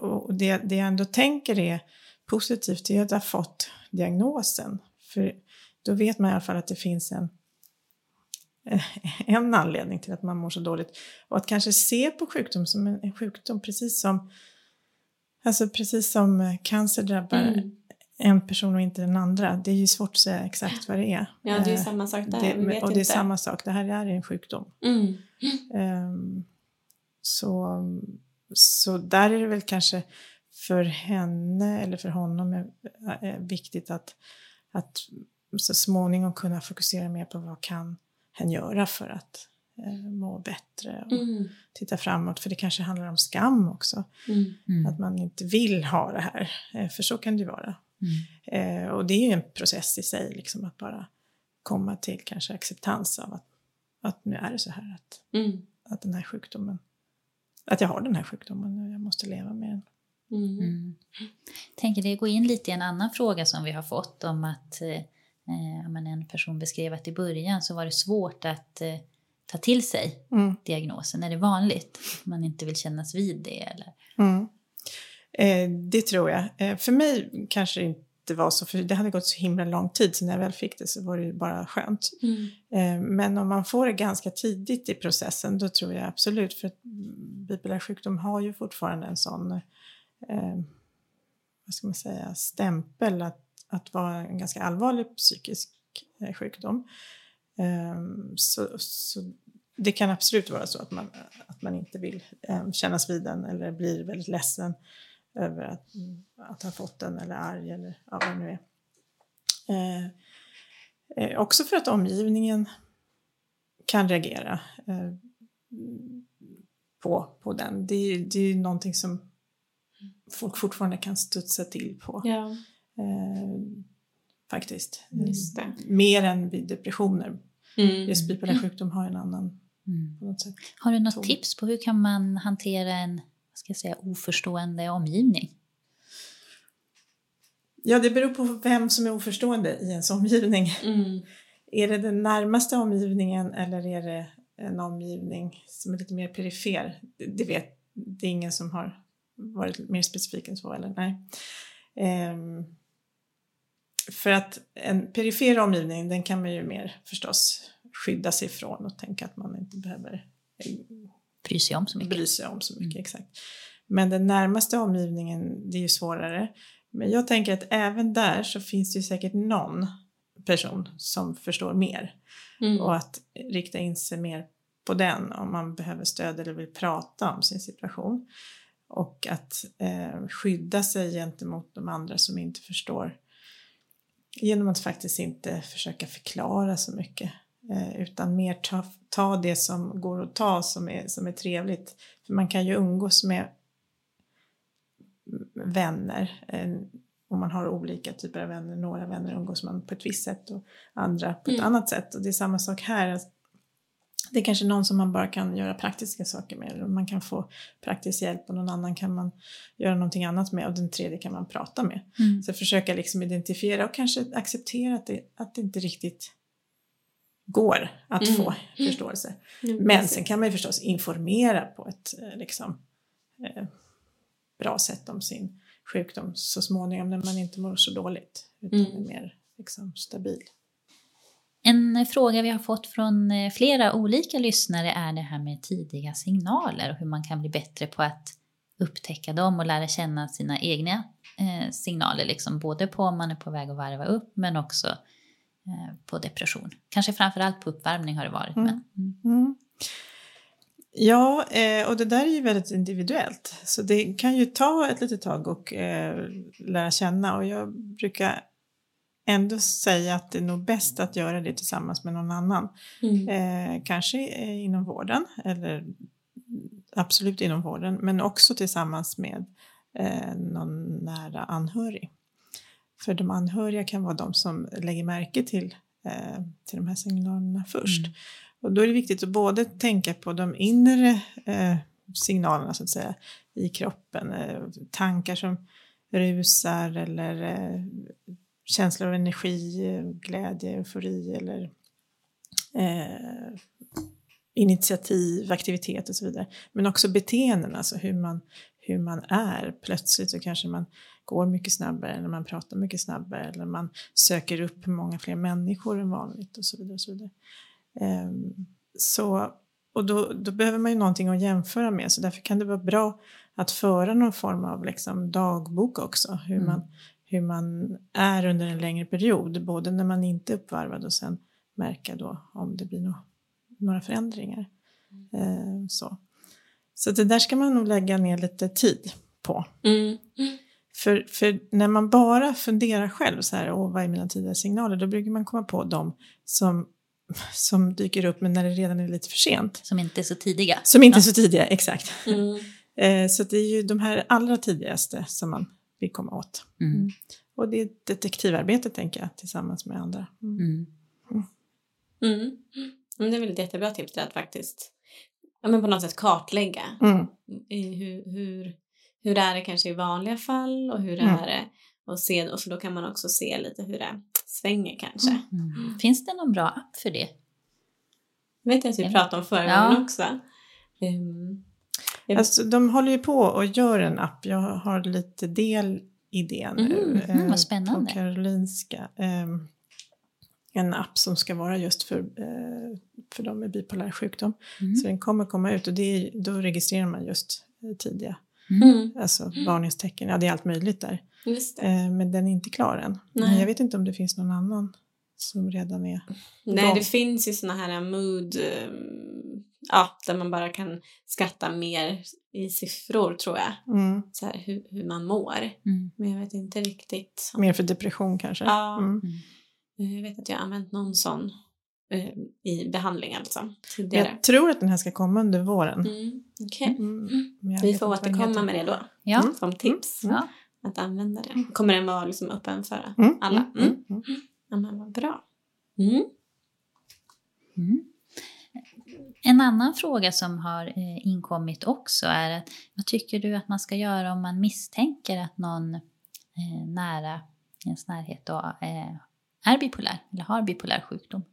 och det, det jag ändå tänker är positivt är att jag har fått diagnosen. För då vet man i alla fall att det finns en, en anledning till att man mår så dåligt. Och att kanske se på sjukdom som en, sjukdom, precis som, alltså precis som eh, cancer drabbar Mm. en person och inte den andra. Det är ju svårt att säga exakt vad det är. Ja, det är Eh, samma sak där. det, och det är inte. samma sak, det här är en sjukdom. Mm. Ehm, så, så där är det väl kanske för henne eller för honom är, är viktigt att, att så småningom kunna fokusera mer på vad kan hen göra för att eh, må bättre och Mm. titta framåt. För det kanske handlar om skam också. Mm. Mm. Att man inte vill ha det här. Eh, för så kan det ju vara. Mm. Eh, och det är ju en process i sig, liksom att bara komma till kanske acceptans av att, att nu är det så här. Att, Mm. att den här sjukdomen, att jag har den här sjukdomen och jag måste leva med den. Mm. Mm. Tänker det gå in lite i en annan fråga som vi har fått om att eh, men en person beskrev att i början så var det svårt att eh, ta till sig Mm. diagnosen. Är det vanligt att man inte vill kännas vid det? Eller? Mm. Eh, det tror jag. Eh, för mig kanske det inte var så, för det hade gått så himla lång tid så när jag väl fick det så var det bara skönt. Mm. Eh, men om man får det ganska tidigt i processen då tror jag absolut, för att bipolär sjukdom har ju fortfarande en sån, eh, vad ska man säga, stämpel att, att vara en ganska allvarlig psykisk eh, sjukdom. Ehm, så, så det kan absolut vara så att man, att man inte vill ehm, kännas vid den eller blir väldigt ledsen över att, att ha fått den eller arg eller ja, vad det nu är. Ehm, eh, också för att omgivningen kan reagera eh, på, på den. Det är, det är ju någonting som folk fortfarande kan studsa till på. Ja, Eh, faktiskt. just det. Mer än vid depressioner. Mm. Just bipolär sjukdom har en annan Mm. på något sätt. Har du något Tom. tips på hur kan man hantera en vad ska jag säga, oförstående omgivning? Ja, det beror på vem som är oförstående i ens omgivning. Mm. Är det den närmaste omgivningen eller är det en omgivning som är lite mer perifer? Det, det vet det är ingen som har varit mer specifik än så, eller nej. Ehm, för att en perifer omgivning, den kan man ju mer förstås skydda sig ifrån och tänka att man inte behöver Bry sig om så mycket. bry sig om så mycket. Exakt. Men den närmaste omgivningen, det är ju svårare. Men jag tänker att även där så finns det ju säkert någon person som förstår mer. Mm. Och att rikta in sig mer på den om man behöver stöd eller vill prata om sin situation. Och att eh, skydda sig gentemot de andra som inte förstår genom att faktiskt inte försöka förklara så mycket eh, utan mer ta, ta det som går att ta som är, som är trevligt. För man kan ju umgås med vänner om man har olika typer av vänner. Några vänner umgås man på ett visst sätt och andra på ett Mm. annat sätt. Och det är samma sak här. Det är kanske någon som man bara kan göra praktiska saker med. Eller man kan få praktisk hjälp och någon annan kan man göra någonting annat med och den tredje kan man prata med. Mm. Så försöka liksom identifiera och kanske acceptera att det, att det inte riktigt går att Mm. få förståelse. Mm, Men sen kan man ju förstås informera på ett eh, liksom, eh, bra sätt om sin sjukdom så småningom när man inte mår så dåligt utan Mm. är mer liksom, stabil. En fråga vi har fått från eh, flera olika lyssnare är det här med tidiga signaler och hur man kan bli bättre på att upptäcka dem och lära känna sina egna eh, signaler, liksom, både på om man är på väg att varva upp men också eh, på depression. Kanske framförallt på uppvärmning har det varit. Mm. Men, mm. Mm. Ja, eh, och det där är ju väldigt individuellt. Så det kan ju ta ett litet tag och eh, lära känna. Och jag brukar ändå säga att det är nog bäst att göra det tillsammans med någon annan. Mm. Eh, kanske eh, inom vården, eller absolut inom vården, men också tillsammans med eh, någon nära anhörig. För de anhöriga kan vara de som lägger märke till, eh, till de här signalerna först. Mm. Och då är det viktigt att både tänka på de inre eh, signalerna så att säga i kroppen, eh, tankar som rusar eller eh, känslor av energi, eh, glädje, eufori eller eh, initiativ, aktivitet och så vidare. Men också beteenden, alltså hur man, hur man är. Plötsligt så kanske man går mycket snabbare eller man pratar mycket snabbare eller man söker upp många fler människor än vanligt och så vidare. Och så vidare. Ehm, så, och då, då behöver man ju någonting att jämföra med så därför kan det vara bra att föra någon form av liksom dagbok också. Hur, Mm. man, hur man är under en längre period, både när man inte är uppvarvad och sen märka då om det blir no- några förändringar. Ehm, så. så det där ska man nog lägga ner lite tid på. Mm. För, för när man bara funderar själv så här, åh vad är mina tidiga signaler, då brukar man komma på dem som, som dyker upp men när det redan är lite för sent. Som inte är så tidiga. Som inte Ja. är så tidiga, exakt. Mm. Eh, så det är ju de här allra tidigaste som man vill komma åt. Mm. Och det är ett detektivarbete tänker jag, tillsammans med andra. Mm. Mm. Mm. Men det är väl ett jättebra tips till att faktiskt ja, men på något sätt kartlägga Mm. i hur, hur, hur är det kanske i vanliga fall och hur Mm. är det och se, och för då kan man också se lite hur det svänger kanske. Mm. Mm. Finns det någon bra app för det? Jag vet att vi pratade om förra Ja. gången också. Um, jag- Alltså, de håller ju på och gör en app. Jag har lite del i det nu. Mm, eh, vad spännande. På Karolinska. Ehm, en app som ska vara just för, eh, för de med bipolär sjukdom. Mm. Så den kommer komma ut och det är, då registrerar man just eh, tidiga mm, alltså varningstecken. Ja, det är allt möjligt där. just det. Eh, men den är inte klar än. Nej. jag vet inte om det finns någon annan som redan är Nej, igång. det finns ju såna här mood, um, ja, där man bara kan skatta mer i siffror tror jag. Mm. Så här, hur, hur man mår. Mm. Men jag vet inte riktigt. om- Mer för depression kanske. Ja. Mm. Eh, Jag vet att jag har använt någon sån eh, i behandling alltså tidigare. Jag tror att den här ska komma under våren. Mm, Okej, Mm. Jag vi får återkomma med det då Ja. Mm. som tips Ja. att använda det. Kommer den vara liksom öppen för Mm. alla? Mm. Mm. Mm. Ja, men vad bra. En annan fråga som har eh, inkommit också är att vad tycker du att man ska göra om man misstänker att någon eh, nära ens närhet då eh, är bipolär eller har bipolär sjukdom.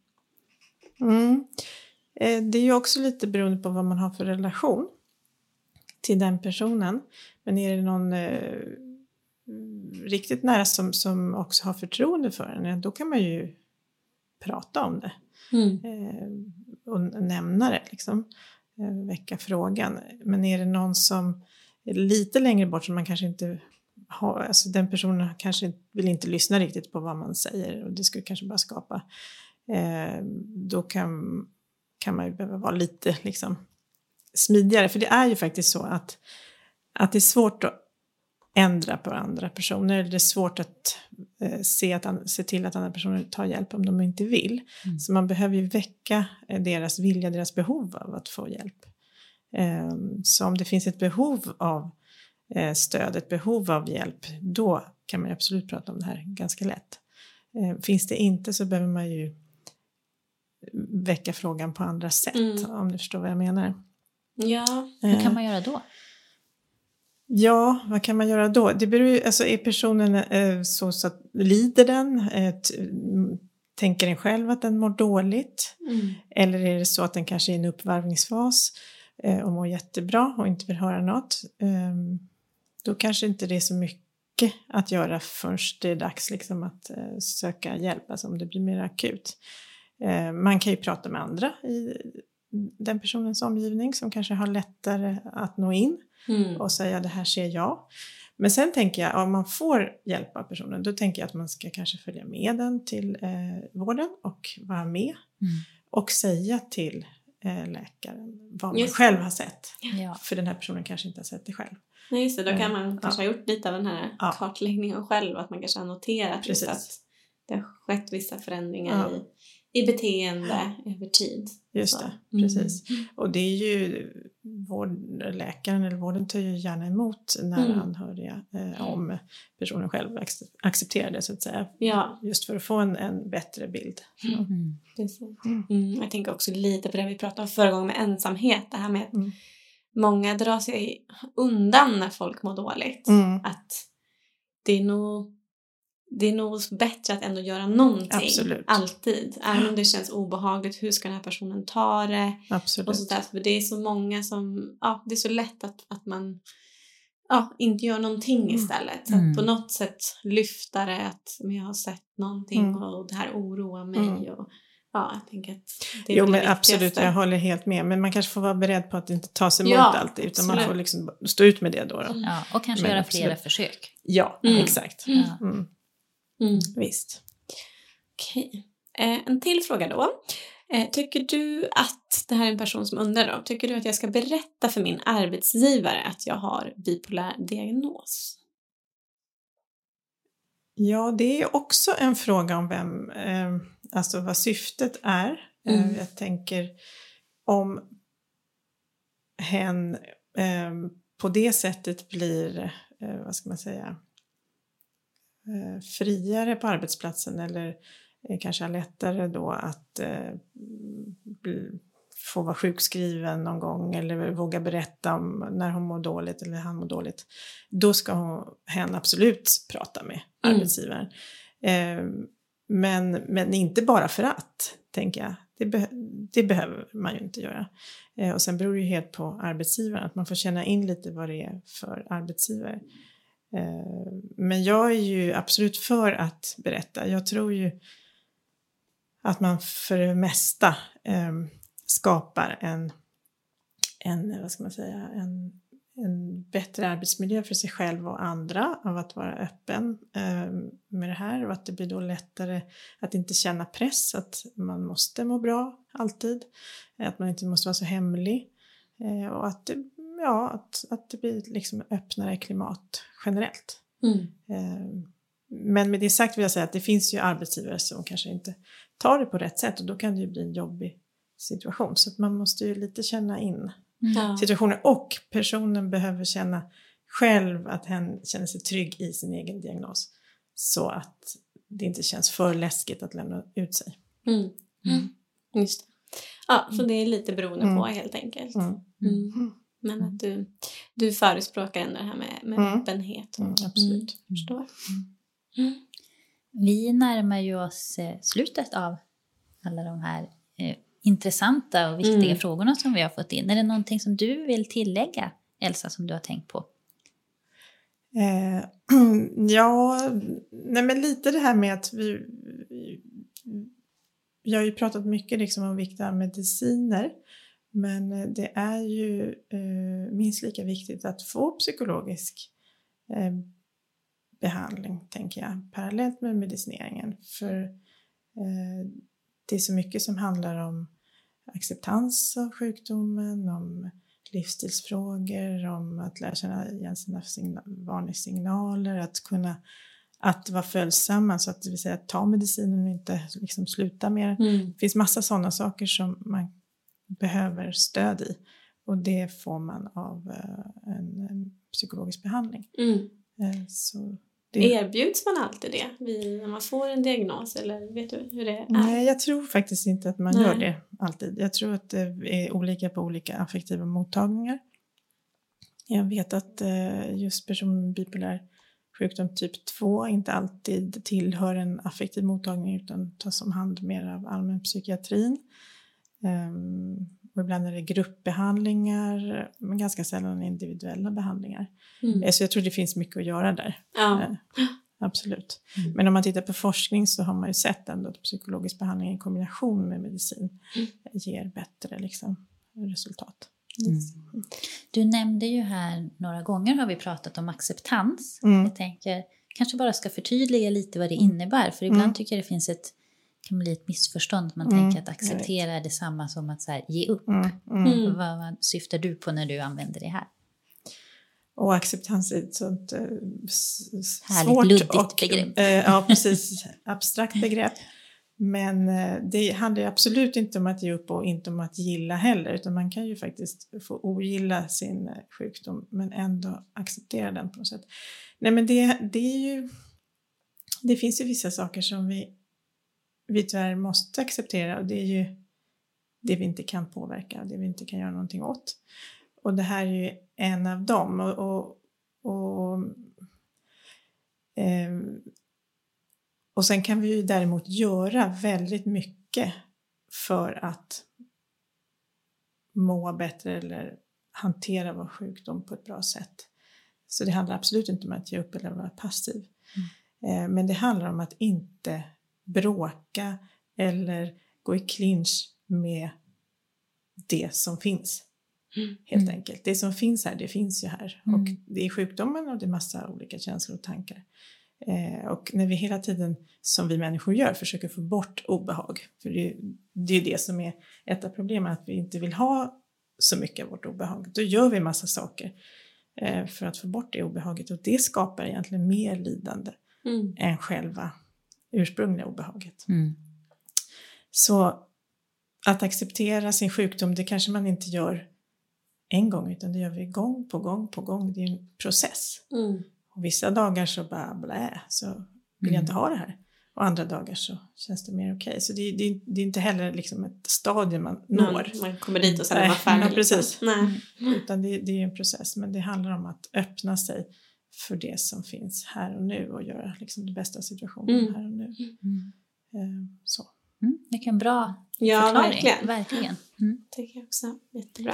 Mm. Det är ju också lite beroende på vad man har för relation till den personen. Men är det någon eh, riktigt nära som, som också har förtroende för en, då kan man ju prata om det. Mm. Eh, och nämna det liksom. Eh, väcka frågan. Men är det någon som är lite längre bort som man kanske inte har, alltså den personen kanske vill inte lyssna riktigt på vad man säger och det skulle kanske bara skapa, eh, då kan, kan man ju behöva vara lite liksom smidigare. För det är ju faktiskt så att, att det är svårt att ändra på andra personer. Det är svårt att eh, se, att, se till att andra personer tar hjälp om de inte vill. Mm. Så man behöver ju väcka eh, deras vilja, deras behov av att få hjälp. Eh, så om det finns ett behov av eh, stöd, ett behov av hjälp, då kan man ju absolut prata om det här ganska lätt. Eh, finns det inte så behöver man ju väcka frågan på andra sätt, Mm. om du förstår vad jag menar. Ja. Hur Eh, kan man göra då? Ja, vad kan man göra då? Det beror alltså är personen eh, så, så att, lider den? Eh, mm, tänker den själv att den mår dåligt? Mm. Eller är det så att den kanske är i en uppvärmningsfas eh, och mår jättebra och inte vill höra något? Ehm, då kanske inte det är så mycket att göra först det är dags liksom att söka hjälp, alltså om det blir mer akut. Man kan ju prata med andra i den personens omgivning som kanske har lättare att nå in Mm. och säga det här ser jag. Men sen tänker jag, om man får hjälp av personen, då tänker jag att man ska kanske följa med den till eh, vården och vara med Mm. och säga till eh, läkaren vad man Just själv har sett. Ja. För den här personen kanske inte har sett det själv. Nej, just det, då kan Eh, man kanske ha gjort lite av den här Ja. kartläggningen själv, att man kanske har noterat Precis. att det har skett vissa förändringar Ja. i, i beteende över tid. Just det, precis. Mm. Och det är ju vård, läkaren eller vården tar ju gärna emot nära Mm. anhöriga eh, om personen själv ac- accepterar det så att säga. Ja, Just för att få en, en bättre bild. Mm. precis. Mm. Mm, jag tänker också lite på det vi pratade om förra gången med ensamhet, det här med att Mm. många drar sig undan när folk mår dåligt. Mm. Att det är nog det är nog bättre att ändå göra någonting. Absolut. Alltid. Även om det känns obehagligt. Hur ska den här personen ta det? Absolut. Och sådär. För det är så många som, ja det är så lätt att, att man ja, inte gör någonting Mm. istället. Så Mm. att på något sätt lyfta det att men jag har sett någonting Mm. och det här oroar mig. Mm. Och, ja, jag tänker att det är Jo väl men det absolut, jag håller helt med. Men man kanske får vara beredd på att inte ta sig emot Ja, alltid. Utan man absolut. får liksom stå ut med det då. då. Ja, och kanske Men göra absolut. flera försök. Ja, Mm. exakt. Mm. Mm. Mm. Visst. Okej. Eh, en till fråga då. Eh, tycker du att, det här är en person som undrar då, tycker du att jag ska berätta för min arbetsgivare att jag har bipolär diagnos? Ja, det är också en fråga om vem, eh, alltså vad syftet är. Mm. Eh, jag tänker om hen eh, på det sättet blir, eh, vad ska man säga, friare på arbetsplatsen eller eh, kanske har lättare då att eh, få vara sjukskriven någon gång eller våga berätta om när hon mår dåligt eller han mår dåligt. Då ska hon, hen absolut prata med Mm. arbetsgivaren. Eh, men, men inte bara för att, tänker jag. Det, be, det behöver man ju inte göra. Eh, och sen beror det ju helt på arbetsgivaren, att man får känna in lite vad det är för arbetsgivare. Eh, men jag är ju absolut för att berätta. Jag tror ju att man för det mesta ehm, skapar en, en, vad ska man säga, en, en bättre arbetsmiljö för sig själv och andra av att vara öppen eh, med det här och att det blir då lättare att inte känna press att man måste må bra alltid, att man inte måste vara så hemlig eh, och att det, ja, att, att det blir liksom öppnare klimat generellt. Mm. Eh, Men med det sagt vill jag säga att det finns ju arbetsgivare som kanske inte tar det på rätt sätt och då kan det ju bli en jobbig situation. Så att man måste ju lite känna in Ja. situationen och personen behöver känna själv att hen känner sig trygg i sin egen diagnos. Så att det inte känns för läskigt att lämna ut sig. Mm. Mm. Just det. Ja, så det är lite beroende Mm. på helt enkelt. Mm. Mm. Men att du, du förespråkar ändå det här med, med Mm. öppenhet. Mm, absolut. Förstår. Vi närmar ju oss eh, slutet av alla de här eh, intressanta och viktiga Mm. frågorna som vi har fått in. Är det någonting som du vill tillägga, Elsa, som du har tänkt på? Eh, ja, nej men lite det här med att vi... Jag har ju pratat mycket liksom om vikten av mediciner. Men eh, det är ju eh, minst lika viktigt att få psykologisk eh, behandling, tänker jag, parallellt med medicineringen. För det är så mycket som handlar om acceptans av sjukdomen, om livsstilsfrågor, om att lära känna igen sina signa- varningssignaler, att kunna att vara följsamma, så att det vill säga att ta medicinen och inte liksom sluta med den. Mm. Det finns massa sådana saker som man behöver stöd i och det får man av eh, en, en psykologisk behandling. Mm. Eh, Så det, Erbjuds man alltid det vid, när man får en diagnos eller vet du hur det är? Nej, jag tror faktiskt inte att man Nej. gör det alltid. Jag tror att det är olika på olika affektiva mottagningar. Jag vet att eh, just personer med bipolär sjukdom typ 2 inte alltid tillhör en affektiv mottagning utan tas om hand mer av allmänpsykiatrin. Ehm, och ibland är det gruppbehandlingar, men ganska sällan individuella behandlingar. Mm. Eh, Så jag tror det finns mycket att göra där. Ja. Eh, Absolut. Mm. Men om man tittar på forskning så har man ju sett ändå att psykologisk behandling i kombination med medicin Mm. ger bättre liksom, resultat. Du nämnde ju här några gånger har vi pratat om acceptans. Mm. Jag tänker kanske bara ska förtydliga lite vad det innebär. För ibland Mm. tycker jag det finns ett kan bli ett missförstånd. Man Mm, tänker att acceptera är detsamma som att så här, ge upp. Mm, mm. Mm. Vad, vad syftar du på när du använder det här? Och acceptans är ett sånt eh, Härligt svårt luddigt och, begrepp. eh, ja, precis. Abstrakt begrepp. Men eh, det handlar ju absolut inte om att ge upp och inte om att gilla heller, utan man kan ju faktiskt få ogilla sin eh, sjukdom men ändå acceptera den på något sätt. Nej men det, det är ju, det finns ju vissa saker som vi, vi tyvärr måste acceptera och det är ju det vi inte kan påverka och det vi inte kan göra någonting åt. Och det här är ju en av dem. Och, och, och, ehm, och sen kan vi ju däremot göra väldigt mycket för att må bättre eller hantera vår sjukdom på ett bra sätt. Så det handlar absolut inte om att ge upp eller vara passiv. Eh, Men det handlar om att inte bråka eller gå i clinch med det som finns. Mm. Helt Mm. enkelt. Det som finns här, det finns ju här. Mm. Och det är sjukdomen och det är massa olika känslor och tankar. Eh, och när vi hela tiden, som vi människor gör, försöker få bort obehag. För det, är- det är det som är ett av problemen, att vi inte vill ha så mycket av vårt obehag. Då gör vi massa saker eh, för att få bort det obehaget. Och det skapar egentligen mer lidande Mm. än själva ursprungliga obehaget. Mm. Så att acceptera sin sjukdom, det kanske man inte gör en gång, utan det gör vi gång på gång på gång. Det är en process. Mm. Och vissa dagar så bara blä, så vill jag Mm. inte ha det här. Och andra dagar så känns det mer okej. Så det, det, det är inte heller liksom ett stadie man når. Man, man kommer dit och sen är man färdig. ja, precis. Nej. Utan det, det är en process. Men det handlar om att öppna sig för det som finns här och nu och göra liksom det bästa av situationen Mm. här och nu. Mm. Eh, så. Mm. Vilken bra Ja, förklaring. verkligen. verkligen. Mm. tycker jag också. Jättebra.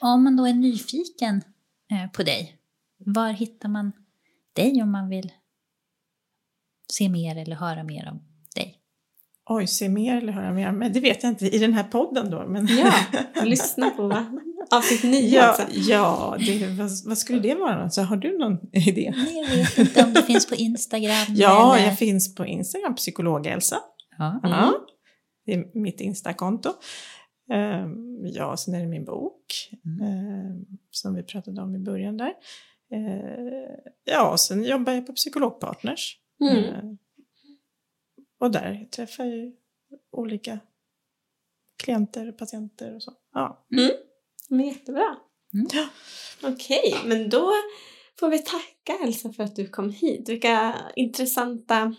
Om man då är nyfiken eh, på dig, var hittar man dig om man vill se mer eller höra mer om dig? Oj, se mer eller höra mer? Men det vet jag inte i den här podden då. Men... Ja, lyssna på va? Avsnitt nio ja, alltså. ja det, vad, vad skulle det vara? Så har du någon idé? Jag vet inte om det finns på Instagram Ja, eller... jag finns på Instagram, psykolog-Elsa. Ja. Ja, det är mitt Instakonto. Ehm, ja, sen är det min bok ehm, som vi pratade om i början där. Ehm, ja, och sen jobbar jag på Psykologpartners. Mm. Och där träffar jag ju olika klienter, patienter och så. Ja. Men jättebra. Mm. Okej, men då får vi tacka Elsa för att du kom hit. Vilka intressanta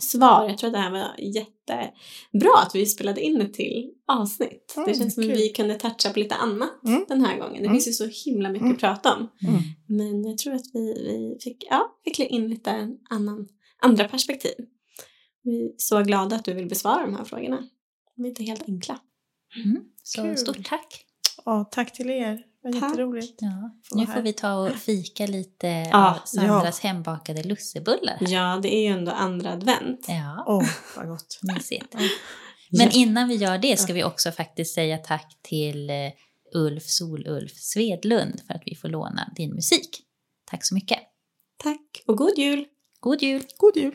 svar. Jag tror att det här var jättebra att vi spelade in ett till avsnitt. Mm, det känns som att vi kunde toucha på lite annat Mm. den här gången. Det Mm. finns ju så himla mycket Mm. att prata om. Mm. Men jag tror att vi, vi fick, ja, fick in lite annan, andra perspektiv. Vi är så glada att du vill besvara de här frågorna. De är inte helt enkla. Mm. Så Kul. stort tack. Ja, tack till er. Det var Tack. jätteroligt. Ja. Nu får vi ta och fika lite Ja, av Sandras hembakade lussebullar. Ja, det är ju ändå andra advent. Ja, Åh, vad gott. mysigt. Men innan vi gör det ska vi också faktiskt säga tack till eh, Ulf Solulf Svedlund för att vi får låna din musik. Tack så mycket. Tack och god jul! God jul! God jul.